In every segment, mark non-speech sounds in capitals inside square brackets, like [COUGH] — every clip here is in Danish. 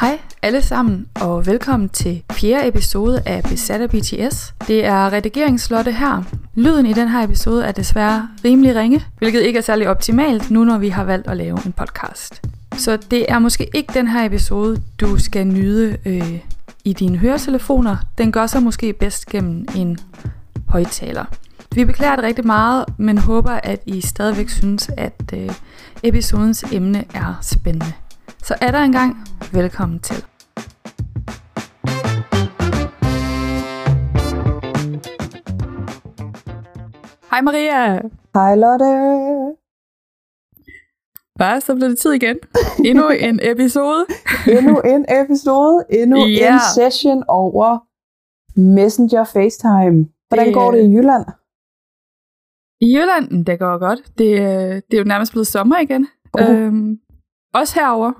Hej alle sammen, og velkommen til fjerde episode af Besat af BTS. Det er redigeringslotte her. Lyden i den her episode er desværre rimelig ringe, hvilket ikke er særlig optimalt, nu når vi har valgt at lave en podcast. Så det er måske ikke den her episode, du skal nyde øh, i dine høretelefoner. Den gør sig måske bedst gennem en højtaler. Vi beklager det rigtig meget, men håber, at I stadigvæk synes, at øh, episodens emne er spændende. Så er der engang, velkommen til. Hej Maria. Hej Lotte. Hvad, så blev det tid igen. Endnu [LAUGHS] en episode. endnu en episode. Endnu yeah. en session over Messenger FaceTime. Hvordan det, går det i Jylland? I Jylland, det går godt. Det, øh, det er jo nærmest blevet sommer igen. Uh. Øhm, også herover.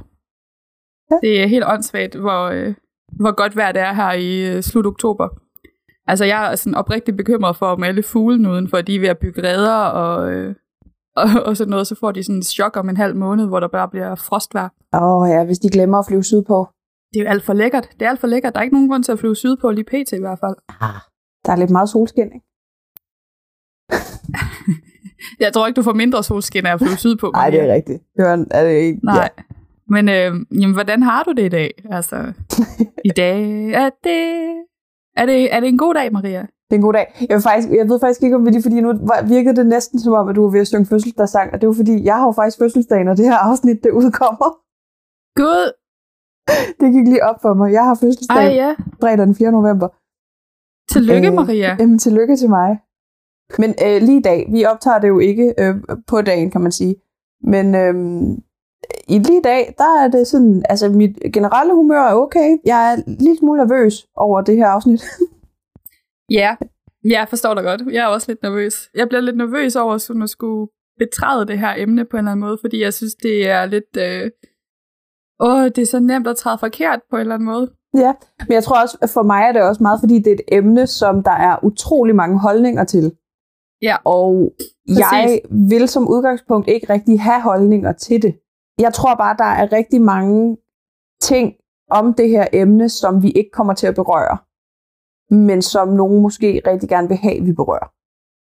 Det er helt åndssvagt, hvor, øh, hvor godt vejr det er her i øh, slut oktober. Altså, jeg er sådan oprigtigt bekymret for, om alle fuglene udenfor, de er ved at bygge redder og, øh, [LAUGHS] og, og sådan noget, så får de sådan en chok om en halv måned, hvor der bare bliver frostvejr. Åh oh, ja, hvis de glemmer at flyve sydpå. Det er jo alt for lækkert. Det er alt for lækkert. Der er ikke nogen grund til at flyve sydpå, lige pt. i hvert fald. Ah, der er lidt meget solskin, ikke? [LAUGHS] jeg tror ikke, du får mindre solskin af at flyve sydpå. [LAUGHS] Nej, det er rigtigt. Det var, er det ikke, Nej. Ja. Men øh, jamen, hvordan har du det i dag? Altså, i dag, er det, er, det, er det en god dag, Maria? Det er en god dag. Jeg, faktisk, jeg ved faktisk ikke, om det er, fordi nu virkede det næsten som om, at du var ved at synge fødselsdagssang, og det var fordi, jeg har jo faktisk fødselsdag, når det her afsnit det udkommer. Gud! Det gik lige op for mig. Jeg har fødselsdag Ej, ja. fredag den 4. november. Tillykke, øh, Maria. Jamen, tillykke til mig. Men øh, lige i dag, vi optager det jo ikke øh, på dagen, kan man sige. Men øh, i lige dag, der er det sådan, altså mit generelle humør er okay. Jeg er lidt smule nervøs over det her afsnit. [LAUGHS] ja, jeg forstår dig godt. Jeg er også lidt nervøs. Jeg bliver lidt nervøs over sådan at skulle betræde det her emne på en eller anden måde, fordi jeg synes, det er lidt... Øh... Åh, det er så nemt at træde forkert på en eller anden måde. Ja, men jeg tror også, for mig er det også meget, fordi det er et emne, som der er utrolig mange holdninger til. Ja. Og Præcis. jeg vil som udgangspunkt ikke rigtig have holdninger til det jeg tror bare, der er rigtig mange ting om det her emne, som vi ikke kommer til at berøre, men som nogen måske rigtig gerne vil have, vi berører.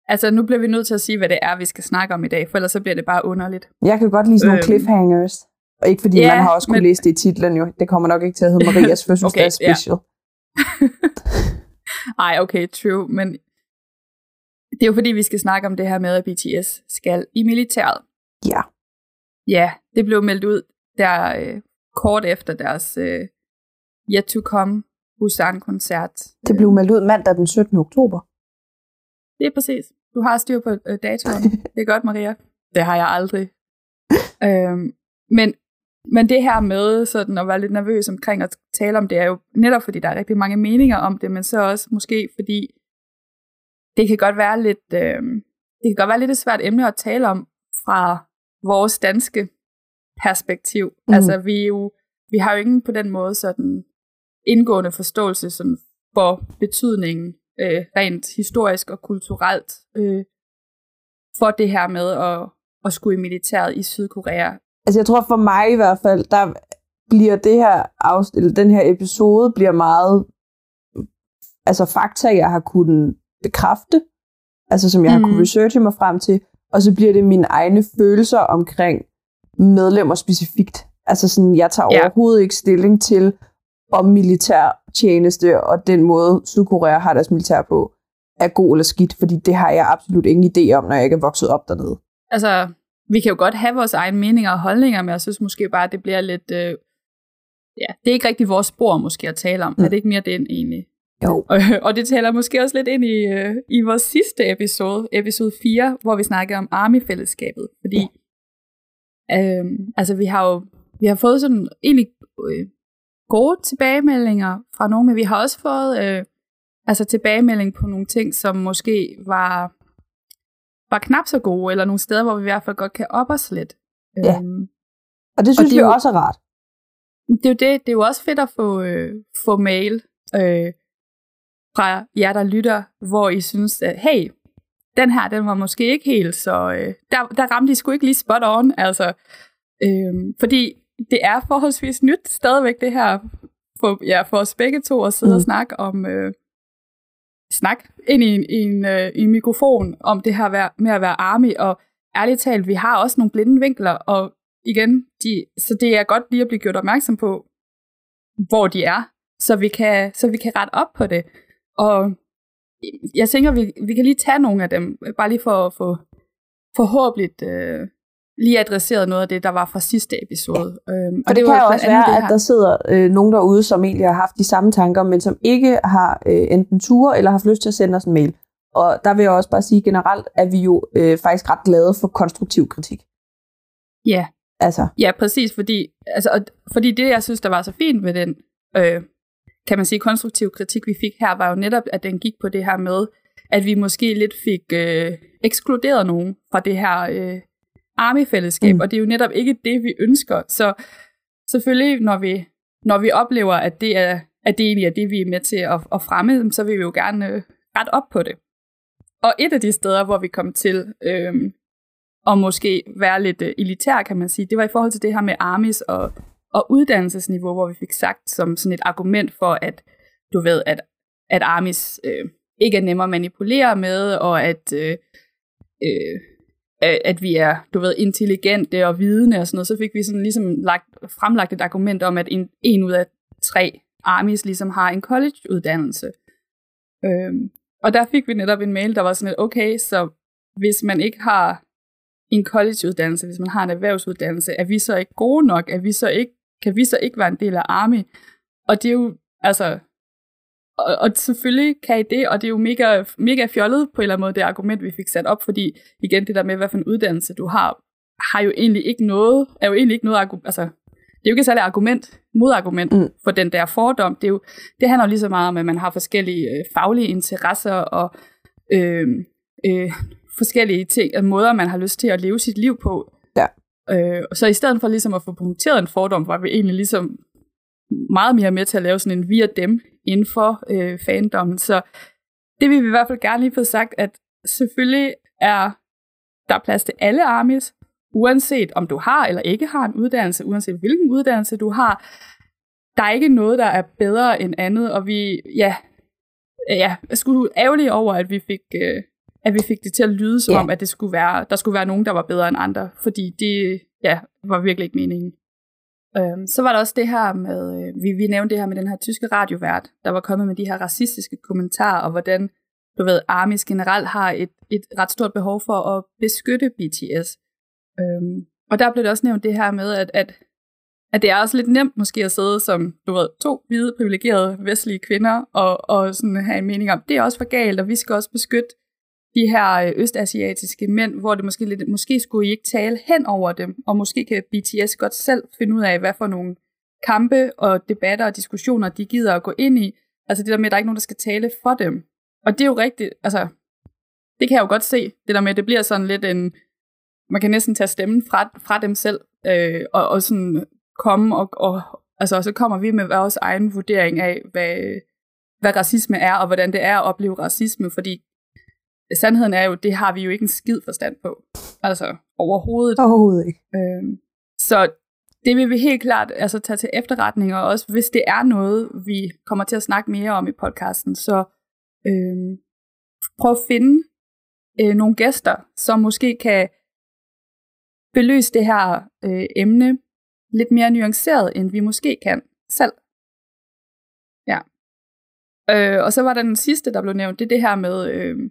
Altså, nu bliver vi nødt til at sige, hvad det er, vi skal snakke om i dag, for ellers så bliver det bare underligt. Jeg kan godt lide sådan nogle øhm, cliffhangers. Og ikke fordi yeah, man har også kunne men... læse det i titlen jo. Det kommer nok ikke til at hedde [LAUGHS] Marias fødselsdag okay, special. [LAUGHS] Ej, okay, true. Men det er jo fordi, vi skal snakke om det her med, at BTS skal i militæret. Ja. Ja, det blev meldt ud der øh, kort efter deres øh, Yet to Come Busan-koncert. Det blev meldt ud mandag den 17. oktober. Det er præcis. Du har styr på øh, datoen. [LAUGHS] det er godt, Maria. Det har jeg aldrig. øhm, men, men det her med sådan at være lidt nervøs omkring at tale om det, er jo netop fordi, der er rigtig mange meninger om det, men så også måske fordi, det kan godt være lidt, øh, det kan godt være lidt et svært emne at tale om fra vores danske perspektiv. Mm. Altså vi er jo, vi har jo ingen på den måde sådan indgående forståelse sådan for betydningen øh, rent historisk og kulturelt øh, for det her med at, at skulle i militæret i Sydkorea. Altså jeg tror for mig i hvert fald, der bliver det her eller den her episode bliver meget altså fakta, jeg har kunnet bekræfte, altså som jeg mm. har kunnet researche mig frem til, og så bliver det mine egne følelser omkring medlemmer specifikt. Altså sådan, jeg tager ja. overhovedet ikke stilling til, om militær tjeneste og den måde Sydkorea har deres militær på, er god eller skidt, fordi det har jeg absolut ingen idé om, når jeg ikke er vokset op dernede. Altså, vi kan jo godt have vores egne meninger og holdninger, men jeg synes måske bare, at det bliver lidt... Øh, ja, det er ikke rigtig vores spor måske at tale om. Mm. Er det ikke mere det egentlig? Jo. Og, og det taler måske også lidt ind i, øh, i vores sidste episode, episode 4, hvor vi snakkede om Army-fællesskabet. Fordi ja. øh, altså, vi har jo vi har fået sådan egentlig øh, gode tilbagemeldinger fra nogen, men vi har også fået øh, altså tilbagemelding på nogle ting, som måske var, var knap så gode, eller nogle steder, hvor vi i hvert fald godt kan op os lidt. Ja. Øhm, og det synes og det vi jo, også er rart. Det er jo det. Det er jo også fedt at få, øh, få mail. Øh, fra jer, der lytter, hvor I synes, at hey, den her, den var måske ikke helt, så øh, der, der ramte I sgu ikke lige spot on, altså, øh, fordi det er forholdsvis nyt stadigvæk det her for, ja, for os begge to at sidde mm. og snakke om øh, snak ind i en, i, en, øh, i en mikrofon om det her med at være army, og ærligt talt, vi har også nogle blinde vinkler, og igen, de, så det er godt lige at blive gjort opmærksom på, hvor de er, så vi kan, så vi kan rette op på det. Og jeg tænker, vi, vi kan lige tage nogle af dem, bare lige for at få forhåbentlig øh, lige adresseret noget af det, der var fra sidste episode. Øhm, og, og det, det kan jo også være, at der sidder øh, nogen derude, som egentlig har haft de samme tanker, men som ikke har øh, enten ture eller har haft lyst til at sende os en mail. Og der vil jeg også bare sige generelt, at vi jo øh, faktisk ret glade for konstruktiv kritik. Ja. Altså. Ja, præcis, fordi, altså, fordi det, jeg synes, der var så fint ved den, øh, kan man sige, konstruktiv kritik, vi fik her, var jo netop, at den gik på det her med, at vi måske lidt fik øh, ekskluderet nogen fra det her øh, army-fællesskab, mm. og det er jo netop ikke det, vi ønsker. Så selvfølgelig, når vi, når vi oplever, at det, er, at det egentlig er det, vi er med til at, at fremme, så vil vi jo gerne øh, ret op på det. Og et af de steder, hvor vi kom til øh, at måske være lidt øh, elitær, kan man sige, det var i forhold til det her med armis og, og uddannelsesniveau, hvor vi fik sagt som sådan et argument for, at du ved, at, at armis øh, ikke er nemmere at manipulere med, og at, øh, øh, at vi er, du ved, intelligente og vidende og sådan noget, så fik vi sådan ligesom lagt, fremlagt et argument om, at en, en ud af tre armies ligesom har en college-uddannelse. Øhm, og der fik vi netop en mail, der var sådan lidt, okay, så hvis man ikke har en college-uddannelse, hvis man har en erhvervsuddannelse, er vi så ikke gode nok? Er vi så ikke, kan vi så ikke være en del af Army? Og det er jo, altså, og, og selvfølgelig kan I det, og det er jo mega, mega fjollet på en eller anden måde, det argument, vi fik sat op, fordi igen, det der med, hvad for en uddannelse du har, har jo egentlig ikke noget, er jo egentlig ikke noget argument, altså, det er jo ikke særlig argument, modargument mm. for den der fordom. Det, er jo, det handler jo lige så meget om, at man har forskellige øh, faglige interesser og øh, øh, forskellige ting, og måder, man har lyst til at leve sit liv på. Ja. Øh, så i stedet for ligesom at få punkteret en fordom, var vi egentlig ligesom meget mere med til at lave sådan en via dem inden for øh, fandommen. Så det vil vi i hvert fald gerne lige få sagt, at selvfølgelig er der plads til alle armies, uanset om du har eller ikke har en uddannelse, uanset hvilken uddannelse du har. Der er ikke noget, der er bedre end andet, og vi, ja, ja, jeg skulle ærgerlige over, at vi fik, øh, at vi fik det til at lyde som ja. om, at det skulle være, der skulle være nogen, der var bedre end andre, fordi det ja, var virkelig ikke meningen. Øhm, så var der også det her med, øh, vi, vi nævnte det her med den her tyske radiovært, der var kommet med de her racistiske kommentarer, og hvordan, du ved, Armis generelt har et, et ret stort behov for at beskytte BTS. Øhm, og der blev det også nævnt det her med, at, at, at det er også lidt nemt måske at sidde som, du ved, to hvide, privilegerede vestlige kvinder, og, og sådan have en mening om, det er også for galt, og vi skal også beskytte de her øh, østasiatiske mænd, hvor det måske lidt, måske skulle I ikke tale hen over dem, og måske kan BTS godt selv finde ud af, hvad for nogle kampe og debatter og diskussioner, de gider at gå ind i. Altså det der med, at der er ikke nogen, der skal tale for dem. Og det er jo rigtigt, altså, det kan jeg jo godt se, det der med, at det bliver sådan lidt en, man kan næsten tage stemmen fra, fra dem selv, øh, og, og sådan komme, og, og altså, så kommer vi med vores egen vurdering af, hvad, hvad racisme er, og hvordan det er at opleve racisme, fordi sandheden er jo, det har vi jo ikke en skid forstand på. Altså overhovedet. Overhovedet ikke. Øhm, så det vil vi helt klart altså, tage til efterretning, og også hvis det er noget, vi kommer til at snakke mere om i podcasten, så øhm, prøv at finde øh, nogle gæster, som måske kan belyse det her øh, emne lidt mere nuanceret, end vi måske kan selv. Ja. Øh, og så var der den sidste, der blev nævnt, det er det her med, øh,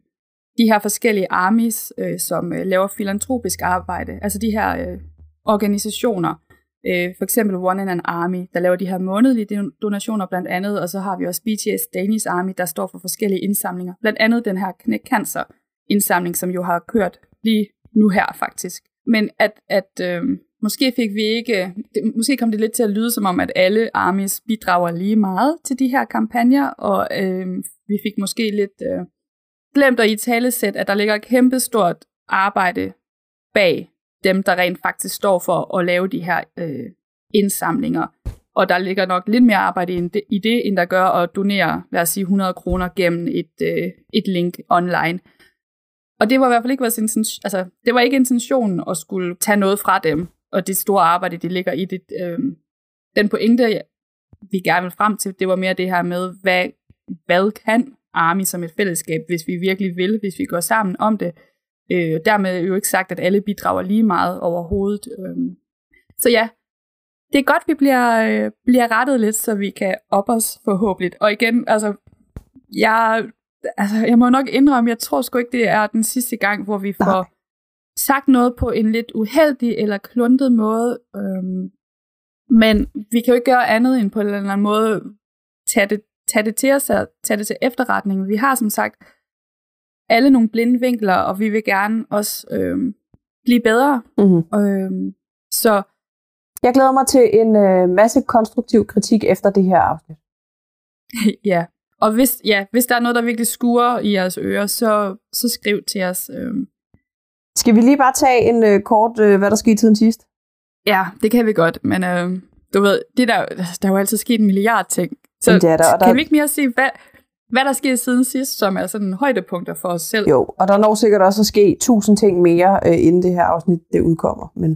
de her forskellige armies, øh, som øh, laver filantropisk arbejde, altså de her øh, organisationer, øh, for eksempel One in an Army, der laver de her månedlige donationer blandt andet, og så har vi også BTS Danish Army, der står for forskellige indsamlinger, blandt andet den her knæk cancer indsamling, som jo har kørt lige nu her faktisk. Men at, at øh, måske fik vi ikke, det, måske kom det lidt til at lyde som om, at alle armies bidrager lige meget til de her kampagner, og øh, vi fik måske lidt øh, glemt at i talesæt, at der ligger et kæmpestort arbejde bag dem, der rent faktisk står for at lave de her øh, indsamlinger. Og der ligger nok lidt mere arbejde i det, end der gør at donere, lad os sige, 100 kroner gennem et, øh, et link online. Og det var i hvert fald ikke vores intention, altså, det var ikke intentionen at skulle tage noget fra dem. og det store arbejde, det ligger i det. Øh, den pointe, vi gerne vil frem til, det var mere det her med, hvad, hvad kan Army som et fællesskab, hvis vi virkelig vil, hvis vi går sammen om det. Øh, dermed er jo ikke sagt, at alle bidrager lige meget overhovedet. Øh, så ja, det er godt, vi bliver, øh, bliver rettet lidt, så vi kan op os forhåbentlig. Og igen, altså, jeg, altså, jeg må nok indrømme, jeg tror sgu ikke, det er den sidste gang, hvor vi får sagt noget på en lidt uheldig eller kluntet måde. Øhm, men vi kan jo ikke gøre andet end på en eller anden måde tage det, tage det til os og tage det til efterretning. Vi har som sagt alle nogle blinde vinkler, og vi vil gerne også øhm, blive bedre. Mm-hmm. Øhm, så jeg glæder mig til en øh, masse konstruktiv kritik efter det her afsnit. [LAUGHS] ja, og hvis, ja, hvis der er noget, der virkelig skuer i jeres ører, så, så skriv til os. Øh. Skal vi lige bare tage en øh, kort, øh, hvad der skete tiden sidst? Ja, det kan vi godt, men øh, du ved, det der, der er jo altid sket en milliard ting. Så det er der, og der... kan vi ikke mere sige, hvad, hvad der sker siden sidst, som er sådan højdepunkter for os selv? Jo, og der når sikkert også at ske tusind ting mere, øh, inden det her afsnit det udkommer. Men...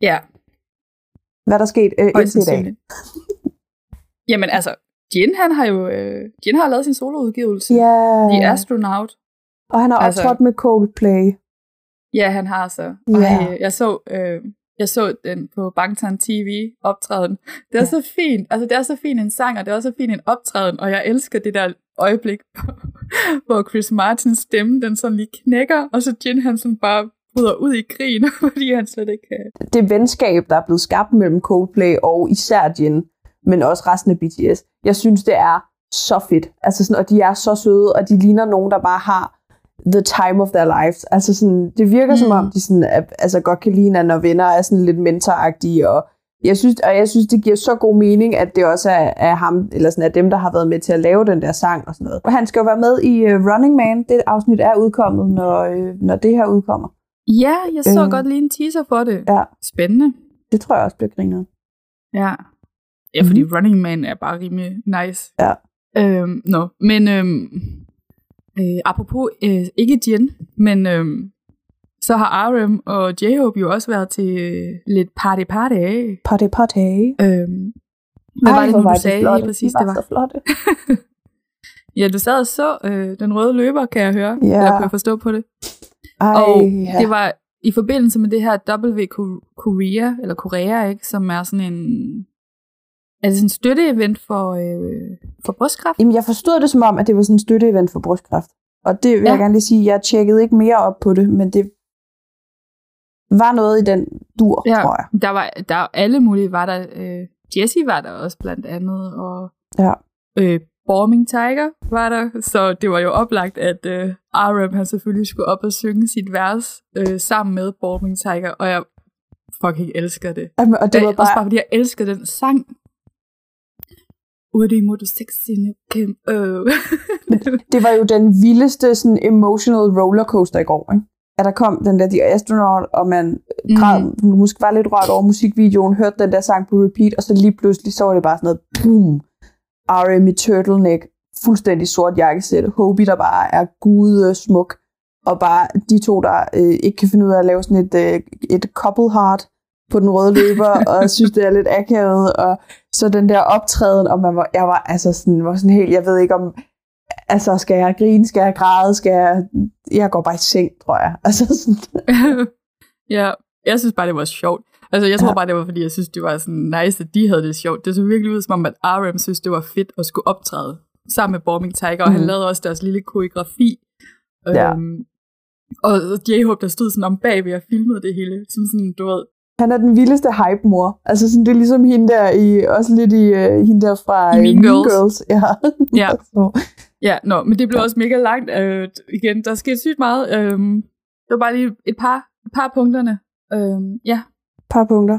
Ja, hvad der er sket øh, indtil i dag. [LAUGHS] Jamen altså, Jin, han har jo øh, Jin har lavet sin soloudgivelse. Ja. Yeah. The Astronaut. Og han har altså, optrådt med Coldplay. Ja, han har så. Og yeah. jeg, jeg så øh, jeg så den på Bangtan TV optræden. Det er ja. så fint. Altså, det er så fint en sang, og det er også så fint en optræden, og jeg elsker det der øjeblik, [LAUGHS] hvor Chris Martins stemme, den sådan lige knækker, og så Jin han sådan bare bryder ud i grin, [LAUGHS] fordi han slet ikke kan. Det venskab, der er blevet skabt mellem Coldplay og især Jin, men også resten af BTS, jeg synes, det er så fedt. Altså sådan, og de er så søde, og de ligner nogen, der bare har the time of their lives. Altså sådan, det virker mm. som om, de sådan, altså godt kan lide hinanden, og venner er sådan lidt mentoragtige, og jeg synes, og jeg synes, det giver så god mening, at det også er, er ham, eller sådan, er dem, der har været med til at lave den der sang og sådan noget. Og han skal jo være med i uh, Running Man. Det afsnit er udkommet, når, uh, når det her udkommer. Ja, jeg så øh, godt lige en teaser for det. Ja. Spændende. Det tror jeg også bliver grinet. Ja. Ja, fordi mm-hmm. Running Man er bare rimelig nice. Ja. Øhm, no. Men øhm, øh, apropos, øh, ikke Jen, men øhm, så har RM og J-Hope jo også været til øh, lidt party party. Party party. Øhm, hvad Ej, var det nu, du sagde helt præcis, det var? så flotte. [LAUGHS] ja, du sad og så øh, den røde løber, kan jeg høre. Ja. Eller kan jeg forstå på det. Ej, og ja. det var i forbindelse med det her W Korea, eller Korea, ikke, som er sådan en er det sådan en støtteevent for, øh, for brystkræft? Jamen, jeg forstod det som om, at det var sådan en støtteevent for brystkræft. Og det vil ja. jeg gerne lige sige, jeg tjekkede ikke mere op på det, men det var noget i den dur, ja, tror jeg. Der var der alle mulige, var der, øh, Jessie var der også blandt andet, og ja. øh, Borming Tiger var der, så det var jo oplagt, at øh, RM han selvfølgelig skulle op og synge sit vers øh, sammen med Borming Tiger, og jeg fucking elsker det. Jamen, og det var bare... Også bare fordi jeg elsker den sang. Sexy Kim. Øh. [LAUGHS] det var jo den vildeste sådan, emotional rollercoaster i går, ikke? At der kom den der The Astronaut, og man græd, mm. måske var lidt rørt over musikvideoen, hørte den der sang på repeat, og så lige pludselig så var det bare sådan noget, boom, RM i turtleneck, fuldstændig sort jakkesæt, Hobie, der bare er gude smuk, og bare de to, der øh, ikke kan finde ud af at lave sådan et, øh, et couple heart på den røde løber, [LAUGHS] og synes, det er lidt akavet, og så den der optræden, og man var, jeg var altså sådan, var sådan helt, jeg ved ikke om, altså skal jeg grine, skal jeg græde, skal jeg, jeg går bare i seng, tror jeg. [LAUGHS] Altså sådan. [LAUGHS] ja, jeg synes bare, det var sjovt. Altså, jeg tror ja. bare, det var, fordi jeg synes, det var sådan nice, at de havde det sjovt. Det så virkelig ud, som om, at RM synes, det var fedt at skulle optræde sammen med Bombing Tiger, og mm. han lavede også deres lille koreografi. Ja. Øhm, og J-Hope, der stod sådan om bagved og filmede det hele, som sådan, du ved, han er den vildeste hype-mor. Altså sådan, det er ligesom hende der i, også lidt i uh, hende der fra I mean, mean Girls. Girls. [LAUGHS] Ja. ja. ja, nå, men det blev også mega langt. Uh, igen, der skete sygt meget. Uh, det var bare lige et par, et par punkterne. Uh, ja, par punkter.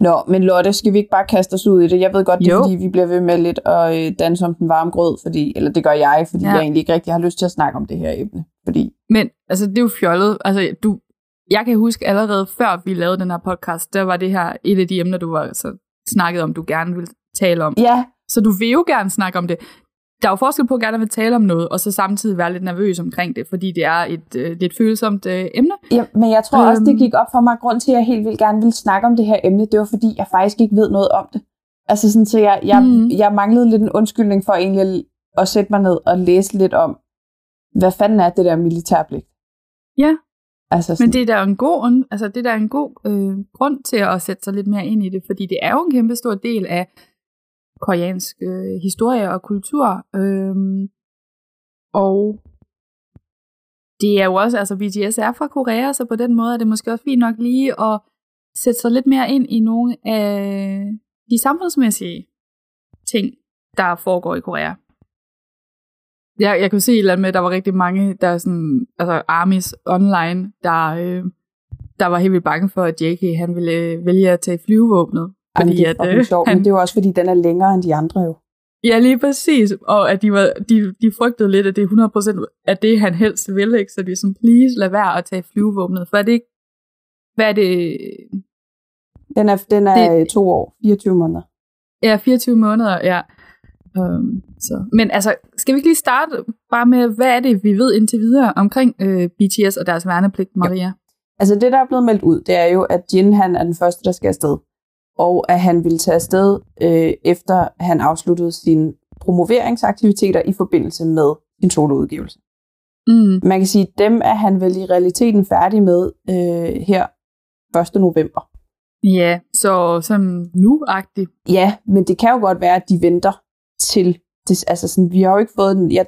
Nå, men Lotte, skal vi ikke bare kaste os ud i det? Jeg ved godt, det er, fordi vi bliver ved med lidt at øh, danse om den varme grød, fordi, eller det gør jeg, fordi ja. jeg egentlig ikke rigtig har lyst til at snakke om det her emne. Fordi... Men altså, det er jo fjollet. Altså, du, jeg kan huske allerede før vi lavede den her podcast, der var det her et af de emner, du var så snakket om, du gerne ville tale om. Ja. Så du vil jo gerne snakke om det. Der er jo forskel på at gerne vil tale om noget, og så samtidig være lidt nervøs omkring det, fordi det er et øh, lidt følsomt øh, emne. Ja, men jeg tror øhm, også, det gik op for mig. Grund til, at jeg helt vildt gerne ville snakke om det her emne, det var fordi, jeg faktisk ikke ved noget om det. Altså sådan, så jeg, jeg, mm. jeg manglede lidt en undskyldning for egentlig at sætte mig ned og læse lidt om, hvad fanden er det der militærpligt? Ja, altså sådan. men det er da en god, altså det er en god øh, grund til at sætte sig lidt mere ind i det, fordi det er jo en kæmpe stor del af koreansk øh, historie og kultur. Øhm, og det er jo også, altså BTS er fra Korea, så på den måde er det måske også fint nok lige at sætte sig lidt mere ind i nogle af de samfundsmæssige ting, der foregår i Korea. Jeg, jeg kunne se et eller andet med, at der var rigtig mange, der er sådan, altså armies online, der, øh, der var helt vildt bange for, at JK han ville øh, vælge at tage flyvevåbnet. Fordi Ej, det er øh, sjovt, han, men det er jo også, fordi den er længere end de andre jo. Ja, lige præcis. Og at de, var, de, de frygtede lidt, at det er 100% af det, han helst vil. Ikke? Så de er sådan, please, lad være at tage flyvevåbnet. For er det ikke... Hvad er det? Den er, den er det, to år, 24 måneder. Ja, 24 måneder, ja. Um, så. Men altså, skal vi ikke lige starte bare med, hvad er det, vi ved indtil videre omkring øh, BTS og deres værnepligt, Maria? Ja. Altså det, der er blevet meldt ud, det er jo, at Jin han er den første, der skal afsted og at han ville tage afsted øh, efter han afsluttede sine promoveringsaktiviteter i forbindelse med sin soloudgivelse. Mm. Man kan sige, at dem er han vel i realiteten færdig med øh, her 1. november. Ja, så som nu-agtigt. Ja, men det kan jo godt være, at de venter til, det, altså sådan, vi har jo ikke fået den, jeg,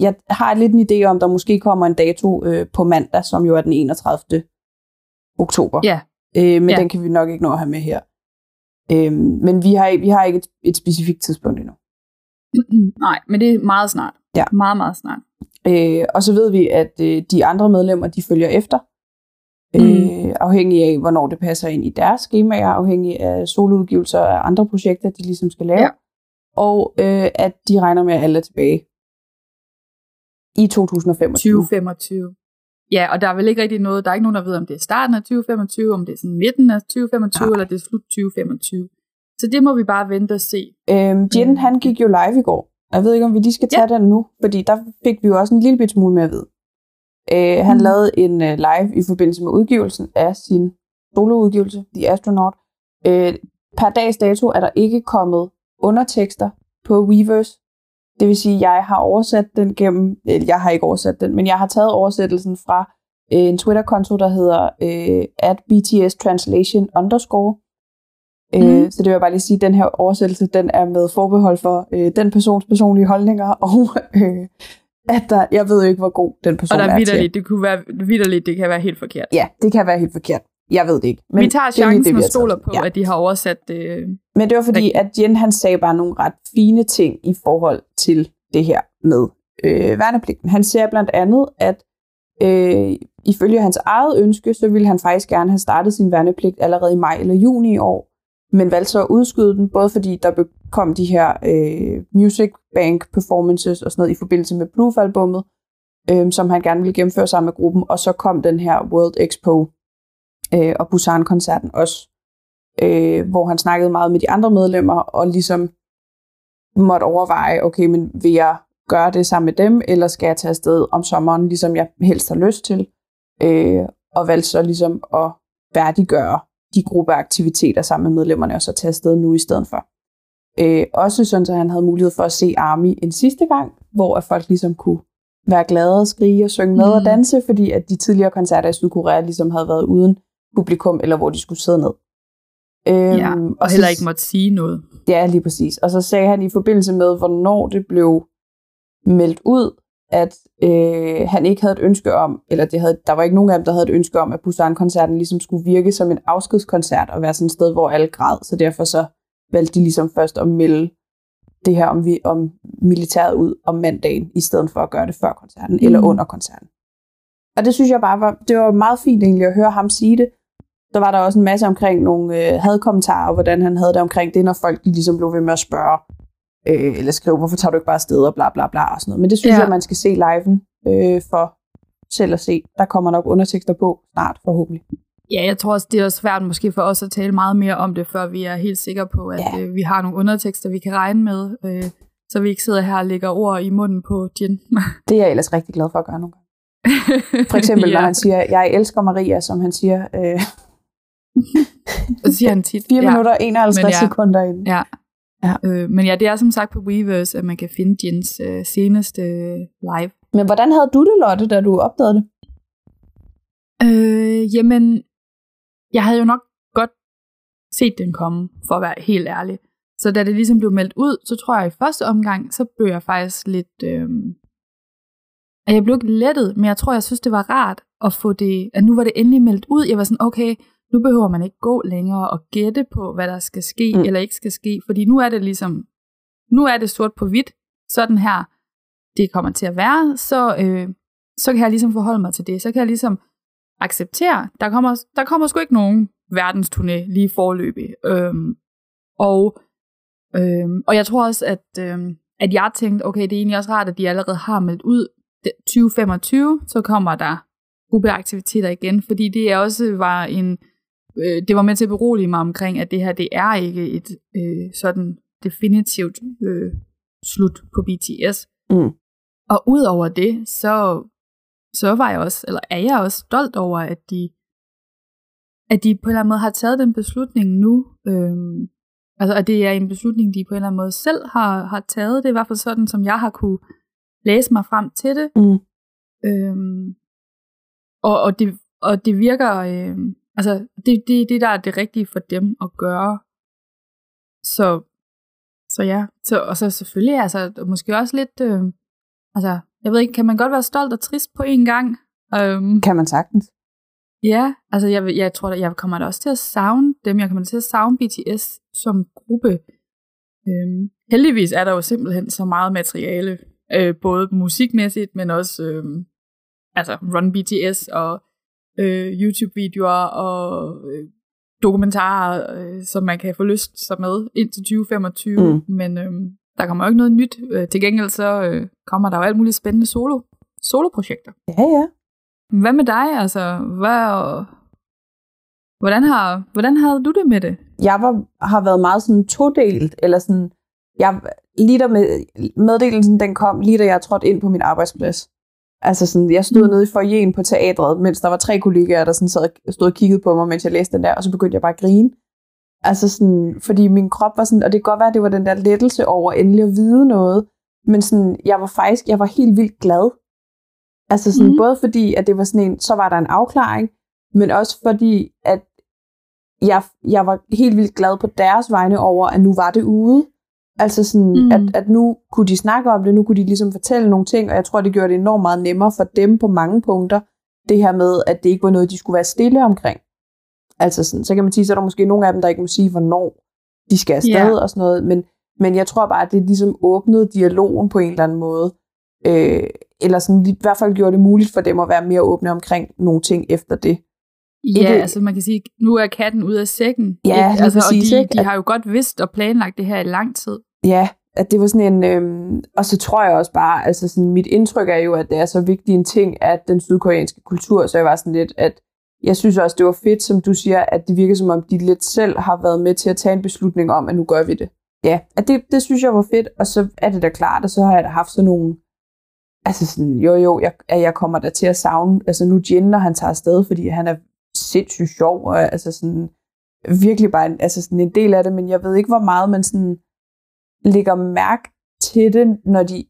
jeg har lidt en idé om, der måske kommer en dato øh, på mandag, som jo er den 31. oktober. Ja. Øh, men ja. den kan vi nok ikke nå at have med her. Øhm, men vi har, vi har ikke et, et specifikt tidspunkt endnu. [CLEARS THROAT] Nej, men det er meget snart. Ja. Meget, meget snart. Øh, og så ved vi, at øh, de andre medlemmer, de følger efter. Mm. Øh, afhængig af, hvornår det passer ind i deres skemaer, afhængig af soloudgivelser og andre projekter, de ligesom skal lave. Ja. Og øh, at de regner med, at alle er tilbage i 2025. 2025. Ja, og der er vel ikke rigtig noget, der er ikke nogen, der ved, om det er starten af 2025, om det er sådan midten af 2025, ja. eller det er slut 2025. Så det må vi bare vente og se. Øhm, Jen, mm. han gik jo live i går. Jeg ved ikke, om vi lige skal tage ja. den nu, fordi der fik vi jo også en lille bit smule med at vide. Øh, han mm. lavede en uh, live i forbindelse med udgivelsen af sin soloudgivelse, The Astronaut. Øh, per dags dato er der ikke kommet undertekster på Weverse det vil sige, at jeg har oversat den gennem, eller jeg har ikke oversat den, men jeg har taget oversættelsen fra øh, en Twitter-konto, der hedder øh, at BTS Translation underscore. Øh, mhm. så det vil jeg bare lige sige, at den her oversættelse, den er med forbehold for øh, den persons personlige holdninger, [LAUGHS] og øh, at der, jeg ved jo ikke, hvor god den person er Og der er vidderligt, det kunne være vidderligt, det kan være helt forkert. Ja, det kan være helt forkert. Jeg ved det ikke. Men vi tager chancen og stoler på, ja. at de har oversat det. Øh, Men det var fordi, at Jen han sagde bare nogle ret fine ting i forhold til det her med øh, værnepligten. Han siger blandt andet, at øh, ifølge hans eget ønske, så ville han faktisk gerne have startet sin værnepligt allerede i maj eller juni i år, men valgte så at udskyde den, både fordi der kom de her øh, Music Bank performances og sådan noget i forbindelse med Proof-albummet, øh, som han gerne ville gennemføre sammen med gruppen, og så kom den her World Expo øh, og Busan-koncerten også, øh, hvor han snakkede meget med de andre medlemmer, og ligesom måtte overveje, okay, men vil jeg gøre det sammen med dem, eller skal jeg tage afsted om sommeren, ligesom jeg helst har lyst til, øh, og valgte så ligesom at færdiggøre de gruppeaktiviteter sammen med medlemmerne, og så tage afsted nu i stedet for. Øh, også sådan, at han havde mulighed for at se Army en sidste gang, hvor at folk ligesom kunne være glade og skrige og synge med mm. og danse, fordi at de tidligere koncerter i Sydkorea ligesom havde været uden publikum, eller hvor de skulle sidde ned. Øhm, ja, og, og heller så, ikke måtte sige noget. Ja, lige præcis. Og så sagde han i forbindelse med, hvornår det blev meldt ud, at øh, han ikke havde et ønske om, eller det havde, der var ikke nogen af dem, der havde et ønske om, at Busan-koncerten ligesom skulle virke som en afskedskoncert og være sådan et sted, hvor alle græd. Så derfor så valgte de ligesom først at melde det her om, vi, om militæret ud om mandagen, i stedet for at gøre det før koncerten mm. eller under koncerten. Og det synes jeg bare var, det var meget fint egentlig at høre ham sige det. Så var der også en masse omkring nogle øh, hadkommentarer, hvordan han havde det omkring det, når folk ligesom blev ved med at spørge, øh, eller skrive, hvorfor tager du ikke bare afsted og bla bla bla og sådan noget. Men det synes ja. jeg, man skal se live øh, for selv at se. Der kommer nok undertekster på snart, forhåbentlig. Ja, jeg tror også, det er svært måske for os at tale meget mere om det, før vi er helt sikre på, at ja. øh, vi har nogle undertekster, vi kan regne med. Øh, så vi ikke sidder her og lægger ord i munden på Jen. [LAUGHS] Det er jeg ellers rigtig glad for at gøre nogle gange. For eksempel, [LAUGHS] ja. når han siger, jeg elsker Maria, som han siger, øh, det siger han tit. 4 minutter og 51 men ja, sekunder ind. Ja. ja. Øh, men ja, det er som sagt på Weverse, at man kan finde Jens øh, seneste øh, live. Men hvordan havde du det, Lotte, da du opdagede det? Øh, jamen, jeg havde jo nok godt set den komme, for at være helt ærlig. Så da det ligesom blev meldt ud, så tror jeg i første omgang, så blev jeg faktisk lidt... Øh, jeg blev ikke lettet, men jeg tror, jeg synes, det var rart at få det, at nu var det endelig meldt ud. Jeg var sådan, okay, nu behøver man ikke gå længere og gætte på, hvad der skal ske mm. eller ikke skal ske, fordi nu er det ligesom, nu er det sort på hvidt, sådan her, det kommer til at være, så, øh, så kan jeg ligesom forholde mig til det. Så kan jeg ligesom acceptere, der kommer, der kommer sgu ikke nogen verdensturné lige forløbig. Øhm, og, øhm, og jeg tror også, at, øhm, at jeg tænkte, okay, det er egentlig også rart, at de allerede har meldt ud 2025, så kommer der gruppeaktiviteter igen, fordi det også var en, øh, det var med til at berolige mig omkring, at det her, det er ikke et øh, sådan definitivt øh, slut på BTS. Mm. Og udover det, så, så var jeg også, eller er jeg også stolt over, at de, at de på en eller anden måde har taget den beslutning nu. Øhm, altså, at det er en beslutning, de på en eller anden måde selv har, har taget. Det er i hvert fald sådan, som jeg har kunne læse mig frem til det. Mm. Øhm, og, og, det, og det virker, øh, altså det, det, det der er det rigtige for dem at gøre. Så, så ja, så, og så selvfølgelig, altså måske også lidt, øh, altså jeg ved ikke, kan man godt være stolt og trist på en gang? Um, kan man sagtens. Ja, altså jeg, jeg tror, at jeg kommer da også til at savne dem. Jeg kommer til at savne BTS som gruppe. Øhm, heldigvis er der jo simpelthen så meget materiale, øh, både musikmæssigt, men også øh, altså Run BTS og øh, YouTube-videoer og øh, dokumentarer, øh, som man kan få lyst sig med indtil 2025. Mm. Men øh, der kommer jo ikke noget nyt. Øh, til gengæld så øh, kommer der jo alt muligt spændende solo soloprojekter. Ja, ja. Hvad med dig? Altså, hvad, hvordan, har, hvordan havde du det med det? Jeg var, har været meget sådan todelt, eller sådan, jeg, lige der med, meddelelsen den kom, lige da jeg trådte ind på min arbejdsplads. Altså sådan, jeg stod mm. nede i forjen på teatret, mens der var tre kollegaer, der sådan sad, stod og kiggede på mig, mens jeg læste den der, og så begyndte jeg bare at grine. Altså sådan, fordi min krop var sådan, og det kan godt være, at det var den der lettelse over endelig at vide noget, men sådan, jeg var faktisk, jeg var helt vildt glad. Altså sådan, mm. både fordi, at det var sådan en, så var der en afklaring, men også fordi, at jeg, jeg var helt vildt glad på deres vegne over, at nu var det ude. Altså sådan, mm. at, at nu kunne de snakke om det, nu kunne de ligesom fortælle nogle ting, og jeg tror, det gjorde det enormt meget nemmere for dem på mange punkter, det her med, at det ikke var noget, de skulle være stille omkring. Altså sådan, så kan man sige, så er der måske nogle af dem, der ikke må sige, hvornår de skal afsted yeah. og sådan noget, men, men jeg tror bare, at det ligesom åbnede dialogen på en eller anden måde, øh, eller sådan, i hvert fald gjorde det muligt for dem at være mere åbne omkring nogle ting efter det. Ja, ikke? altså man kan sige, nu er katten ude af sækken. Ja, ikke? Altså, præcis, og de, de har jo godt vidst og planlagt det her i lang tid. Ja, at det var sådan en, øhm, og så tror jeg også bare, altså sådan, mit indtryk er jo, at det er så vigtig en ting, at den sydkoreanske kultur, så jeg var sådan lidt, at jeg synes også, det var fedt, som du siger, at det virker som om, de lidt selv har været med til at tage en beslutning om, at nu gør vi det. Ja, at det, det synes jeg var fedt, og så er det da klart, og så har jeg da haft sådan nogle, altså sådan, jo jo, jeg, jeg kommer da til at savne, altså nu Jen, når han tager afsted, fordi han er sindssygt sjov, og altså sådan, virkelig bare en, altså sådan en del af det, men jeg ved ikke, hvor meget man sådan lægger mærke til det, når de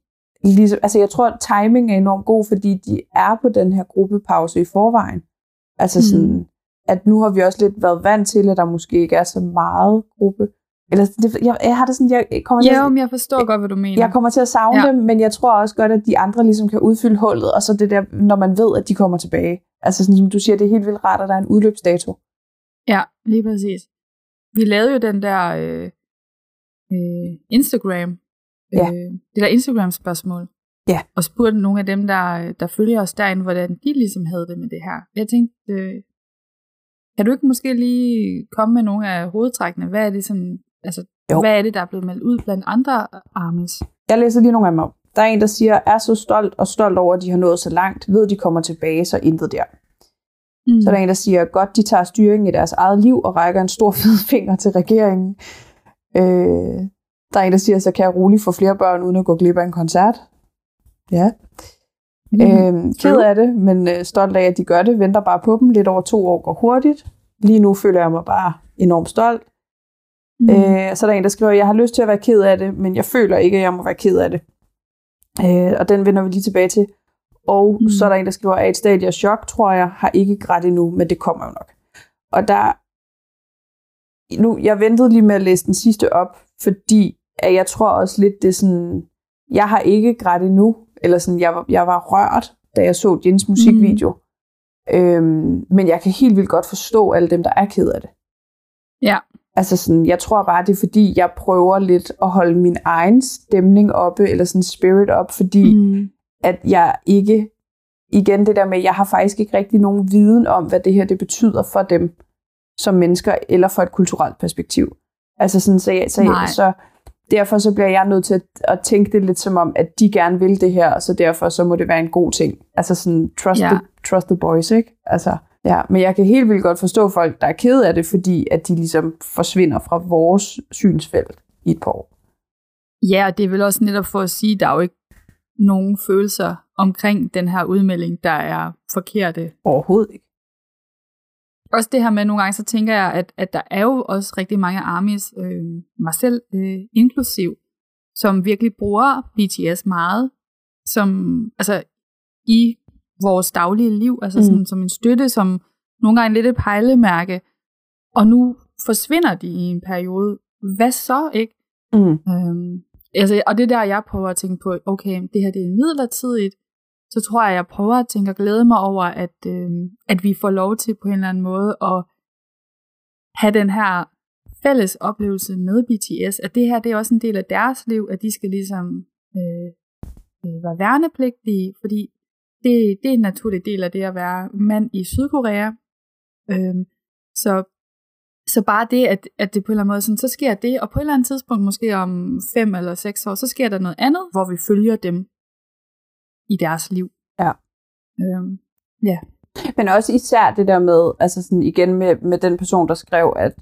ligesom, altså jeg tror, at timing er enormt god, fordi de er på den her gruppepause i forvejen. Altså sådan, mm. at nu har vi også lidt været vant til, at der måske ikke er så meget gruppe. Eller det, jeg, jeg har det sådan, jeg kommer til ja, jeg forstår godt, hvad du mener. Jeg kommer til at savne ja. dem, men jeg tror også godt, at de andre ligesom kan udfylde hullet, og så det der, når man ved, at de kommer tilbage. Altså sådan, som du siger, det er helt vildt rart, at der er en udløbsdato. Ja, lige præcis. Vi lavede jo den der øh, øh, Instagram, ja. øh, det der Instagram-spørgsmål, ja. og spurgte nogle af dem, der, der følger os derinde, hvordan de ligesom havde det med det her. Jeg tænkte, øh, kan du ikke måske lige komme med nogle af hovedtrækkene? Hvad er det sådan, altså, jo. hvad er det, der er blevet meldt ud blandt andre armies? Jeg læser lige nogle af dem op. Der er en, der siger, er så stolt og stolt over, at de har nået så langt, ved de kommer tilbage, så intet der. Mm. Så der er en, der siger, godt de tager styringen i deres eget liv og rækker en stor [LAUGHS] fed finger til regeringen. Øh, Der er en, der siger, så kan jeg roligt få flere børn, uden at gå glip af en koncert. Ja. Mm. Øhm, ked af det, men øh, stolt af, at de gør det. Venter bare på dem. Lidt over to år går hurtigt. Lige nu føler jeg mig bare enormt stolt. Mm. Øh, så er der en, der skriver, jeg har lyst til at være ked af det, men jeg føler ikke, at jeg må være ked af det. Øh, og den vender vi lige tilbage til. Og mm. så er der en, der skriver, at et stadie af chok, tror jeg, har ikke grædt endnu, men det kommer jo nok. Og der, nu, jeg ventede lige med at læse den sidste op, fordi at jeg tror også lidt, det er sådan, jeg har ikke grædt endnu, eller sådan, jeg, jeg var rørt, da jeg så Jens musikvideo. Mm. Øhm, men jeg kan helt vildt godt forstå alle dem, der er ked af det. Ja. Altså sådan, jeg tror bare, det er fordi, jeg prøver lidt at holde min egen stemning oppe, eller sådan spirit op, fordi mm. at jeg ikke, igen det der med, jeg har faktisk ikke rigtig nogen viden om, hvad det her det betyder for dem som mennesker, eller for et kulturelt perspektiv. Altså sådan, så, jeg, så, så derfor så bliver jeg nødt til at, at tænke det lidt som om, at de gerne vil det her, så derfor så må det være en god ting. Altså sådan, trust, ja. the, trust the boys, ikke? Altså, ja. Men jeg kan helt vildt godt forstå folk, der er kede af det, fordi at de ligesom forsvinder fra vores synsfelt i et par år. Ja, og det er vel også netop for at sige, at der er jo ikke nogen følelser omkring den her udmelding, der er forkerte. Overhovedet ikke også det her med, nogle gange så tænker jeg, at, at der er jo også rigtig mange armies, øh, mig selv øh, inklusiv, som virkelig bruger BTS meget, som, altså i vores daglige liv, altså sådan, mm. som en støtte, som nogle gange lidt et pejlemærke, og nu forsvinder de i en periode. Hvad så, ikke? Mm. Øhm, altså, og det er der, jeg prøver at tænke på, okay, det her det er midlertidigt, så tror jeg, jeg prøver at tænke og glæde mig over, at, øh, at vi får lov til på en eller anden måde at have den her fælles oplevelse med BTS, at det her det er også en del af deres liv, at de skal ligesom øh, øh, være værnepligtige, fordi det, det er en naturlig del af det at være mand i Sydkorea. Øh, så, så bare det, at, at det på en eller anden måde, sådan, så sker det, og på et eller andet tidspunkt, måske om fem eller seks år, så sker der noget andet, hvor vi følger dem i deres liv. Ja. Øhm, ja. Men også især det der med, altså sådan igen med, med den person, der skrev, at,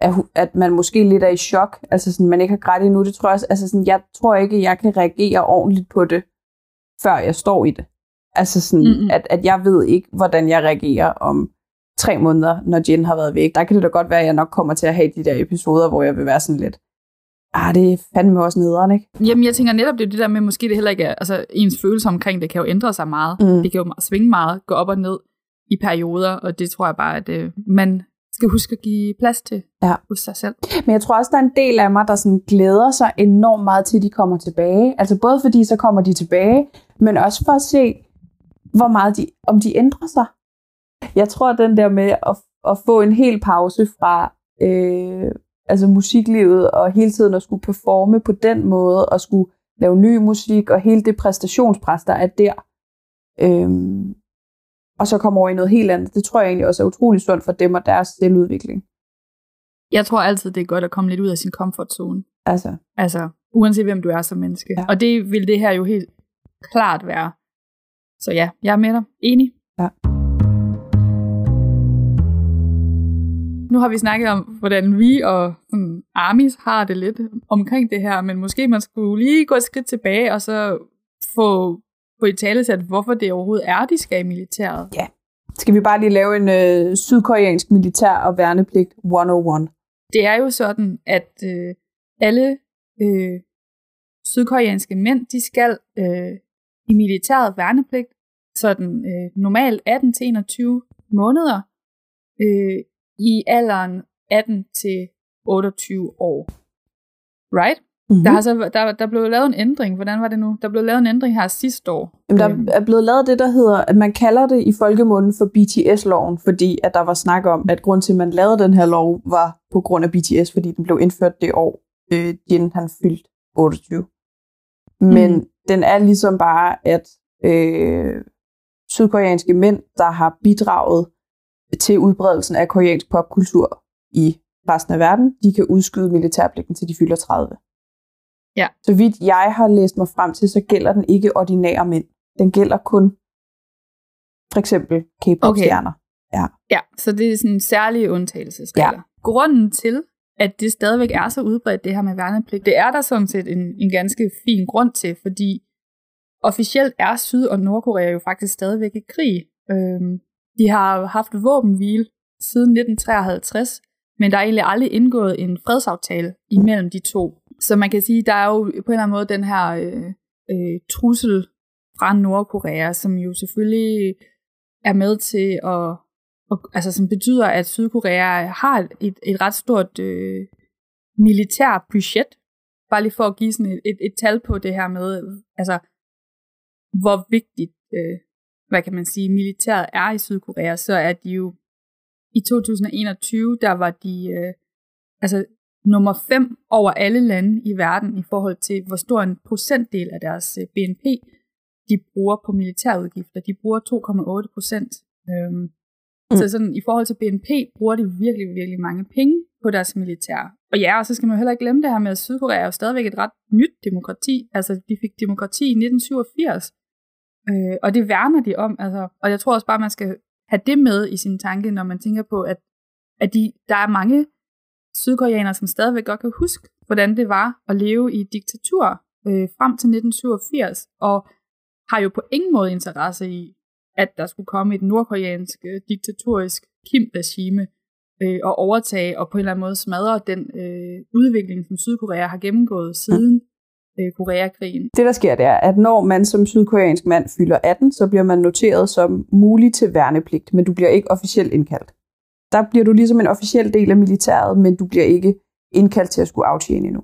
at, at man måske lidt er i chok, altså sådan, man ikke har grædt endnu, det tror jeg også, altså sådan, jeg tror ikke, jeg kan reagere ordentligt på det, før jeg står i det. Altså sådan, mm-hmm. at, at jeg ved ikke, hvordan jeg reagerer om tre måneder, når Jen har været væk. Der kan det da godt være, at jeg nok kommer til at have de der episoder, hvor jeg vil være sådan lidt, ah, det er fandme også nederen, ikke? Jamen, jeg tænker netop, det er det der med, måske det heller ikke er, altså ens følelse omkring det kan jo ændre sig meget. Mm. Det kan jo svinge meget, gå op og ned i perioder, og det tror jeg bare, at øh, man skal huske at give plads til ja. hos sig selv. Men jeg tror også, der er en del af mig, der sådan glæder sig enormt meget til, at de kommer tilbage. Altså både fordi, så kommer de tilbage, men også for at se, hvor meget de, om de ændrer sig. Jeg tror, den der med at, at få en hel pause fra øh, altså musiklivet, og hele tiden at skulle performe på den måde, og skulle lave ny musik, og hele det præstationspres, der er der. Øhm, og så komme over i noget helt andet. Det tror jeg egentlig også er utrolig sundt for dem og deres selvudvikling. Jeg tror altid, det er godt at komme lidt ud af sin comfort zone. Altså. Altså, uanset hvem du er som menneske. Ja. Og det vil det her jo helt klart være. Så ja, jeg er med dig. Enig. Ja. nu har vi snakket om, hvordan vi og um, Armis har det lidt omkring det her, men måske man skulle lige gå et skridt tilbage, og så få, få i tale til, hvorfor det overhovedet er, de skal i militæret. Ja. Skal vi bare lige lave en øh, sydkoreansk militær og værnepligt 101? Det er jo sådan, at øh, alle øh, sydkoreanske mænd, de skal øh, i militæret værnepligt, sådan øh, normalt 18-21 måneder, øh, i alderen 18 til 28 år. Right? Mm-hmm. Der, har så, der, der blev lavet en ændring. Hvordan var det nu? Der blev lavet en ændring her sidste år. Jamen, der øhm. er blevet lavet det, der hedder, at man kalder det i folkemunden for BTS-loven, fordi at der var snak om, at grund til, at man lavede den her lov, var på grund af BTS, fordi den blev indført det år, øh, Jin han fyldt 28. Men mm. Den er ligesom bare, at øh, sydkoreanske mænd, der har bidraget til udbredelsen af koreansk popkultur i resten af verden, de kan udskyde militærpligten til de fylder 30. Ja. Så vidt jeg har læst mig frem til, så gælder den ikke ordinære mænd. Den gælder kun for eksempel K-pop-stjerner. Okay. Ja. ja, så det er sådan en særlig undtagelsesregler. Ja. Grunden til, at det stadigvæk er så udbredt, det her med værnepligt. Det er der sådan set en, en ganske fin grund til, fordi officielt er Syd- og Nordkorea jo faktisk stadigvæk i krig. Øhm, de har haft våbenhvile siden 1953, men der er egentlig aldrig indgået en fredsaftale imellem de to. Så man kan sige, der er jo på en eller anden måde den her øh, øh, trussel fra Nordkorea, som jo selvfølgelig er med til at, og, altså som betyder, at Sydkorea har et, et ret stort øh, militær budget. Bare lige for at give sådan et, et, et tal på det her med, altså hvor vigtigt, øh, hvad kan man sige, militæret er i Sydkorea, så er de jo i 2021, der var de øh, altså nummer 5 over alle lande i verden i forhold til, hvor stor en procentdel af deres øh, BNP de bruger på militærudgifter. De bruger 2,8 procent. Øhm, mm. Så sådan, i forhold til BNP bruger de virkelig, virkelig mange penge på deres militær. Og ja, og så skal man heller ikke glemme det her med, at Sydkorea er jo stadigvæk et ret nyt demokrati. Altså, de fik demokrati i 1987. Øh, og det værner de om. Altså, og jeg tror også bare, man skal have det med i sin tanke, når man tænker på, at, at de, der er mange sydkoreanere, som stadigvæk godt kan huske, hvordan det var at leve i diktatur øh, frem til 1987, og har jo på ingen måde interesse i, at der skulle komme et nordkoreansk øh, diktatorisk Kim-regime øh, og overtage og på en eller anden måde smadre den øh, udvikling, som Sydkorea har gennemgået siden øh, Koreakrigen. Det der sker, det er, at når man som sydkoreansk mand fylder 18, så bliver man noteret som mulig til værnepligt, men du bliver ikke officielt indkaldt. Der bliver du ligesom en officiel del af militæret, men du bliver ikke indkaldt til at skulle aftjene endnu.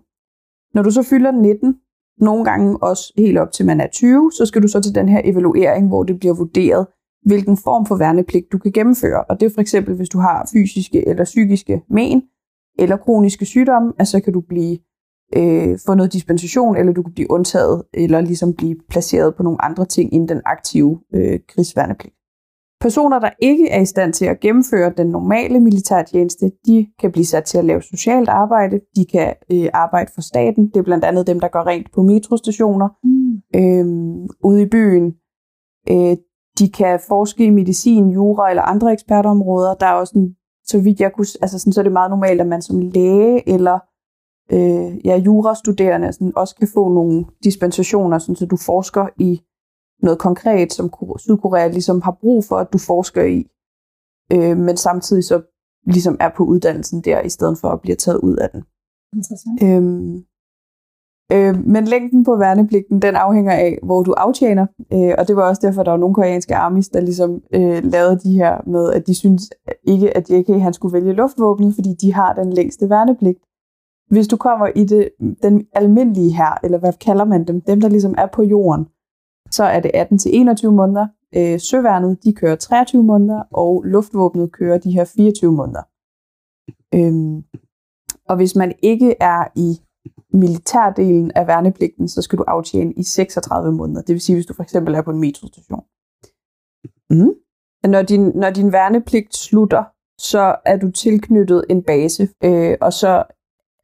Når du så fylder 19, nogle gange også helt op til man er 20, så skal du så til den her evaluering, hvor det bliver vurderet, hvilken form for værnepligt du kan gennemføre. Og det er for eksempel, hvis du har fysiske eller psykiske men, eller kroniske sygdomme, at så kan du blive øh, få noget dispensation, eller du kan blive undtaget, eller ligesom blive placeret på nogle andre ting end den aktive øh, krigsværnepligt. Personer, der ikke er i stand til at gennemføre den normale militærtjeneste, de kan blive sat til at lave socialt arbejde, de kan øh, arbejde for staten, det er blandt andet dem, der går rent på metrostationer mm. øh, ude i byen. Øh, de kan forske i medicin, jura eller andre ekspertområder. Der er også en, så vidt jeg kunne, altså sådan, så er det meget normalt, at man som læge eller øh, ja, jurastuderende sådan, også kan få nogle dispensationer, sådan, så du forsker i noget konkret, som Sydkorea ligesom har brug for, at du forsker i, øh, men samtidig så ligesom er på uddannelsen der, i stedet for at blive taget ud af den. Interessant. Øhm, øh, men længden på værnepligten, den afhænger af, hvor du aftjener, øh, og det var også derfor, der var nogle koreanske armis, der ligesom øh, lavede de her med, at de synes ikke, at JK han skulle vælge luftvåbnet, fordi de har den længste værnepligt. Hvis du kommer i det, den almindelige her, eller hvad kalder man dem, dem der ligesom er på jorden, så er det 18 til 21 måneder. Øh, søværnet, de kører 23 måneder, og luftvåbnet kører de her 24 måneder. Øhm, og hvis man ikke er i militærdelen af værnepligten, så skal du aftjene i 36 måneder. Det vil sige, hvis du for eksempel er på en metrostation. Mm. Når, din, når din værnepligt slutter, så er du tilknyttet en base, øh, og så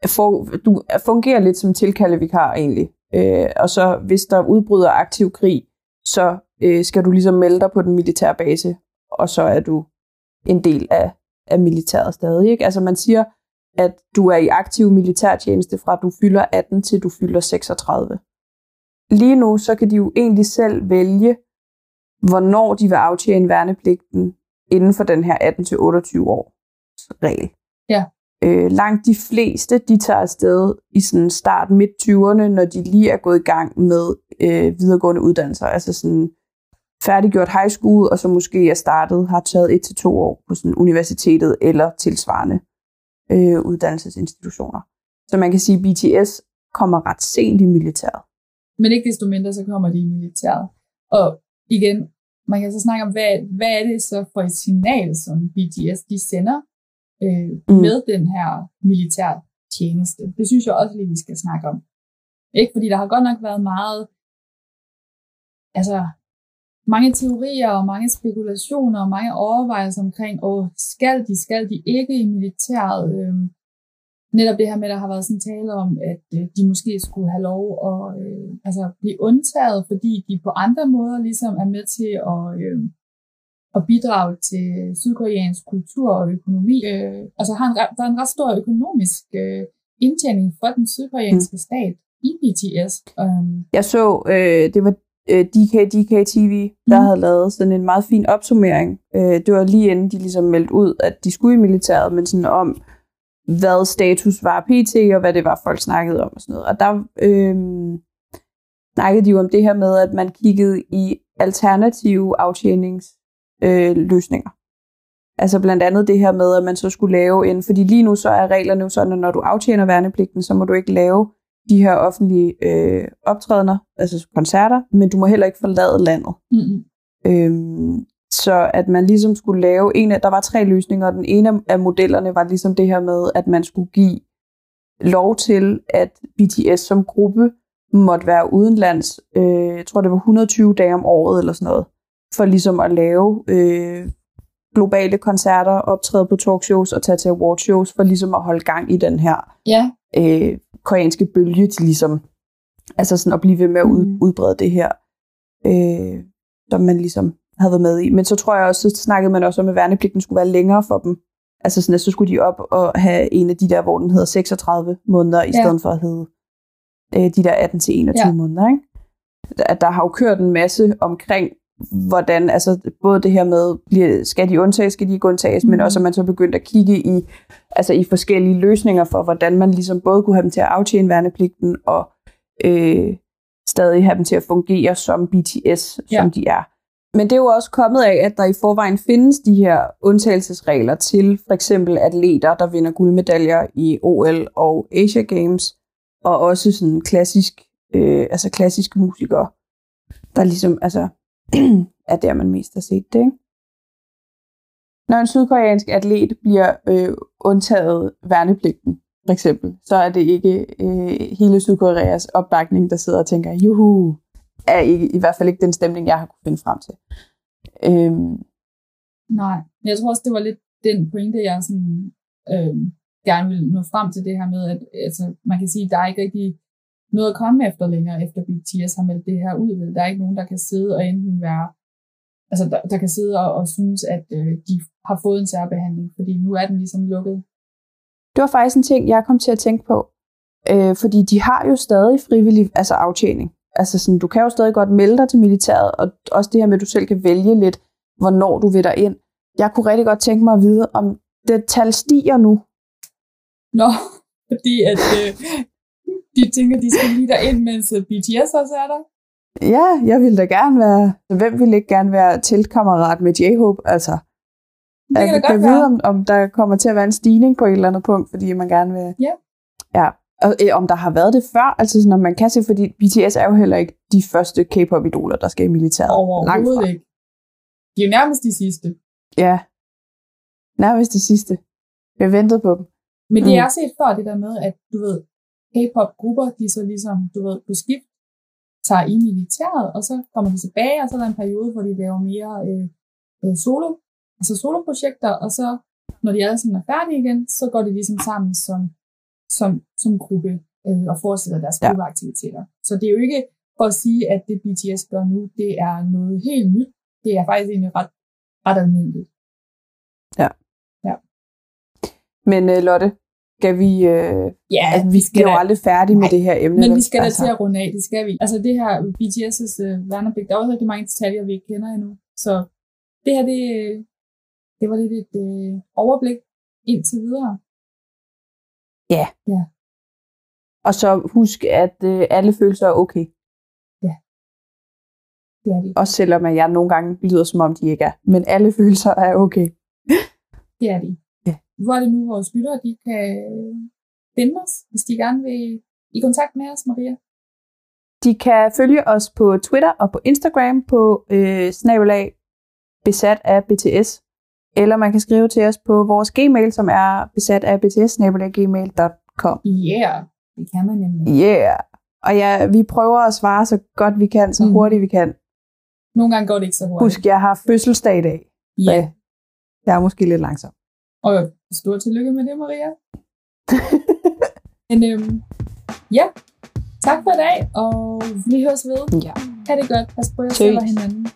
for, du fungerer lidt som tilkaldevikar egentlig. Øh, og så hvis der udbryder aktiv krig, så øh, skal du ligesom melde dig på den militære base, og så er du en del af, af militæret stadig. Ikke? Altså man siger, at du er i aktiv militærtjeneste fra du fylder 18 til du fylder 36. Lige nu, så kan de jo egentlig selv vælge, hvornår de vil aftjene værnepligten inden for den her 18-28 år regel. Ja. Øh, langt de fleste, de tager afsted i sådan start midt 20'erne, når de lige er gået i gang med øh, videregående uddannelser. Altså sådan færdiggjort high school, og så måske er startet, har taget et til to år på sådan universitetet eller tilsvarende øh, uddannelsesinstitutioner. Så man kan sige, at BTS kommer ret sent i militæret. Men ikke desto mindre, så kommer de i militæret. Og igen, man kan så snakke om, hvad, hvad er det så for et signal, som BTS de sender øh, mm. med den her militær tjeneste. Det synes jeg også lige, vi skal snakke om. Ikke? Fordi der har godt nok været meget, altså mange teorier og mange spekulationer og mange overvejelser omkring, åh, skal de, skal de ikke i militæret? Øh, netop det her med, at der har været sådan tale om, at øh, de måske skulle have lov at øh, altså, blive undtaget, fordi de på andre måder ligesom er med til at, øh, at bidrage til sydkoreansk kultur og økonomi. Øh, altså har en, der er en ret stor økonomisk øh, indtjening for den sydkoreanske mm. stat i BTS. Um, jeg så, øh, det var øh, DK DK TV, der mm. havde lavet sådan en meget fin opsummering. Øh, det var lige inden de ligesom meldte ud, at de skulle i militæret, men sådan om, hvad status var PT, og hvad det var, folk snakkede om og sådan noget. Og der øh, snakkede de jo om det her med, at man kiggede i alternative aftjeningsløsninger. Øh, altså blandt andet det her med, at man så skulle lave en, fordi lige nu så er reglerne jo sådan, at når du aftjener værnepligten, så må du ikke lave de her offentlige øh, optrædener, altså koncerter, men du må heller ikke forlade landet. Mm-hmm. Øhm, så at man ligesom skulle lave en af, der var tre løsninger, og den ene af modellerne var ligesom det her med, at man skulle give lov til, at BTS som gruppe måtte være udenlands, øh, jeg tror det var 120 dage om året eller sådan noget, for ligesom at lave øh, globale koncerter, optræde på talkshows og tage til awardshows, for ligesom at holde gang i den her ja. øh, koreanske bølge til ligesom, altså sådan at blive ved med at ud, mm. udbrede det her, øh, som man ligesom havde været med i. Men så tror jeg også, så snakkede man også om, at værnepligten skulle være længere for dem. Altså sådan, at så skulle de op og have en af de der, hvor den hedder 36 måneder, i stedet for at hedde øh, de der 18-21 ja. måneder. Ikke? Der, der har jo kørt en masse omkring, hvordan, altså både det her med, bliver, skal de undtages, skal de ikke undtages, mm. men også at man så begyndt at kigge i, altså i forskellige løsninger for, hvordan man ligesom både kunne have dem til at aftjene værnepligten, og øh, stadig have dem til at fungere som BTS, ja. som de er. Men det er jo også kommet af, at der i forvejen findes de her undtagelsesregler til for eksempel atleter, der vinder guldmedaljer i OL og Asia Games, og også sådan klassisk, øh, altså klassiske musikere, der ligesom altså, [CLEARS THROAT] er der, man mest har set det. Ikke? Når en sydkoreansk atlet bliver øh, undtaget værnepligten, for eksempel, så er det ikke øh, hele Sydkoreas opbakning, der sidder og tænker, juhu, er ikke, i hvert fald ikke den stemning, jeg har kunne finde frem til. Øhm. Nej, jeg tror også, det var lidt den pointe, jeg sådan, øhm, gerne vil nå frem til det her med, at altså, man kan sige, at der er ikke rigtig noget at komme efter længere, efter BTS har meldt det her ud. Der er ikke nogen, der kan sidde og enten være, altså der, der kan sidde og, og synes, at øh, de har fået en særbehandling, fordi nu er den ligesom lukket. Det var faktisk en ting, jeg kom til at tænke på, øh, fordi de har jo stadig frivillig altså aftjening. Altså sådan, du kan jo stadig godt melde dig til militæret, og også det her med, at du selv kan vælge lidt, hvornår du vil dig ind. Jeg kunne rigtig godt tænke mig at vide, om det tal stiger nu. Nå, [LAUGHS] fordi at øh, de tænker, de skal lige ind, mens øh, BTS også er der. Ja, jeg ville da gerne være... Hvem ville ikke gerne være teltkammerat med J-Hope? Altså, det kan, jeg kan vide, om, om der kommer til at være en stigning på et eller andet punkt, fordi man gerne vil... Ja. Ja, og øh, om der har været det før, altså sådan, når man kan se, fordi BTS er jo heller ikke de første K-pop-idoler, der skal i militæret. Overhovedet ikke. De er jo nærmest de sidste. Ja, nærmest de sidste. Vi har ventet på dem. Men det mm. er set før det der med, at du ved, K-pop-grupper, de så ligesom, du ved, på skift, tager i militæret, og så kommer de tilbage, og så er der en periode, hvor de laver mere øh, øh, solo, altså soloprojekter, og så, når de alle sammen er færdige igen, så går de ligesom sammen som som, som gruppe øh, og fortsætter deres ja. gruppeaktiviteter. Så det er jo ikke for at sige, at det BTS gør nu, det er noget helt nyt. Det er faktisk egentlig ret, ret almindeligt. Ja. ja. Men uh, Lotte, skal vi... Uh, ja, altså, vi skal jo aldrig færdige med det her emne. Men vi skal da altså. til at runde af, det skal vi. Altså det her BTS' uh, værnepligt, der er også rigtig mange detaljer, vi ikke kender endnu. Så det her, det, det var lidt et uh, overblik indtil videre. Ja. ja. Og så husk, at øh, alle følelser er okay. Ja. Det er de. Også selvom at jeg nogle gange lyder, som om de ikke er. Men alle følelser er okay. det er de. Hvor er det nu, vores lyttere de kan finde os, hvis de gerne vil i kontakt med os, Maria? De kan følge os på Twitter og på Instagram på øh, snabelag besat af BTS eller man kan skrive til os på vores gmail, som er besat af bts-gmail.com. Yeah, det kan man nemlig. Yeah. Og ja, vi prøver at svare så godt vi kan, så mm. hurtigt vi kan. Nogle gange går det ikke så hurtigt. Husk, jeg har fødselsdag i dag. Ja. Yeah. Jeg er måske lidt langsom. Og stort tillykke med det, Maria. [LAUGHS] Men øhm, ja, tak for i dag, og vi høres ved. Ja. Ha' det godt. Pas på jer selv og hinanden.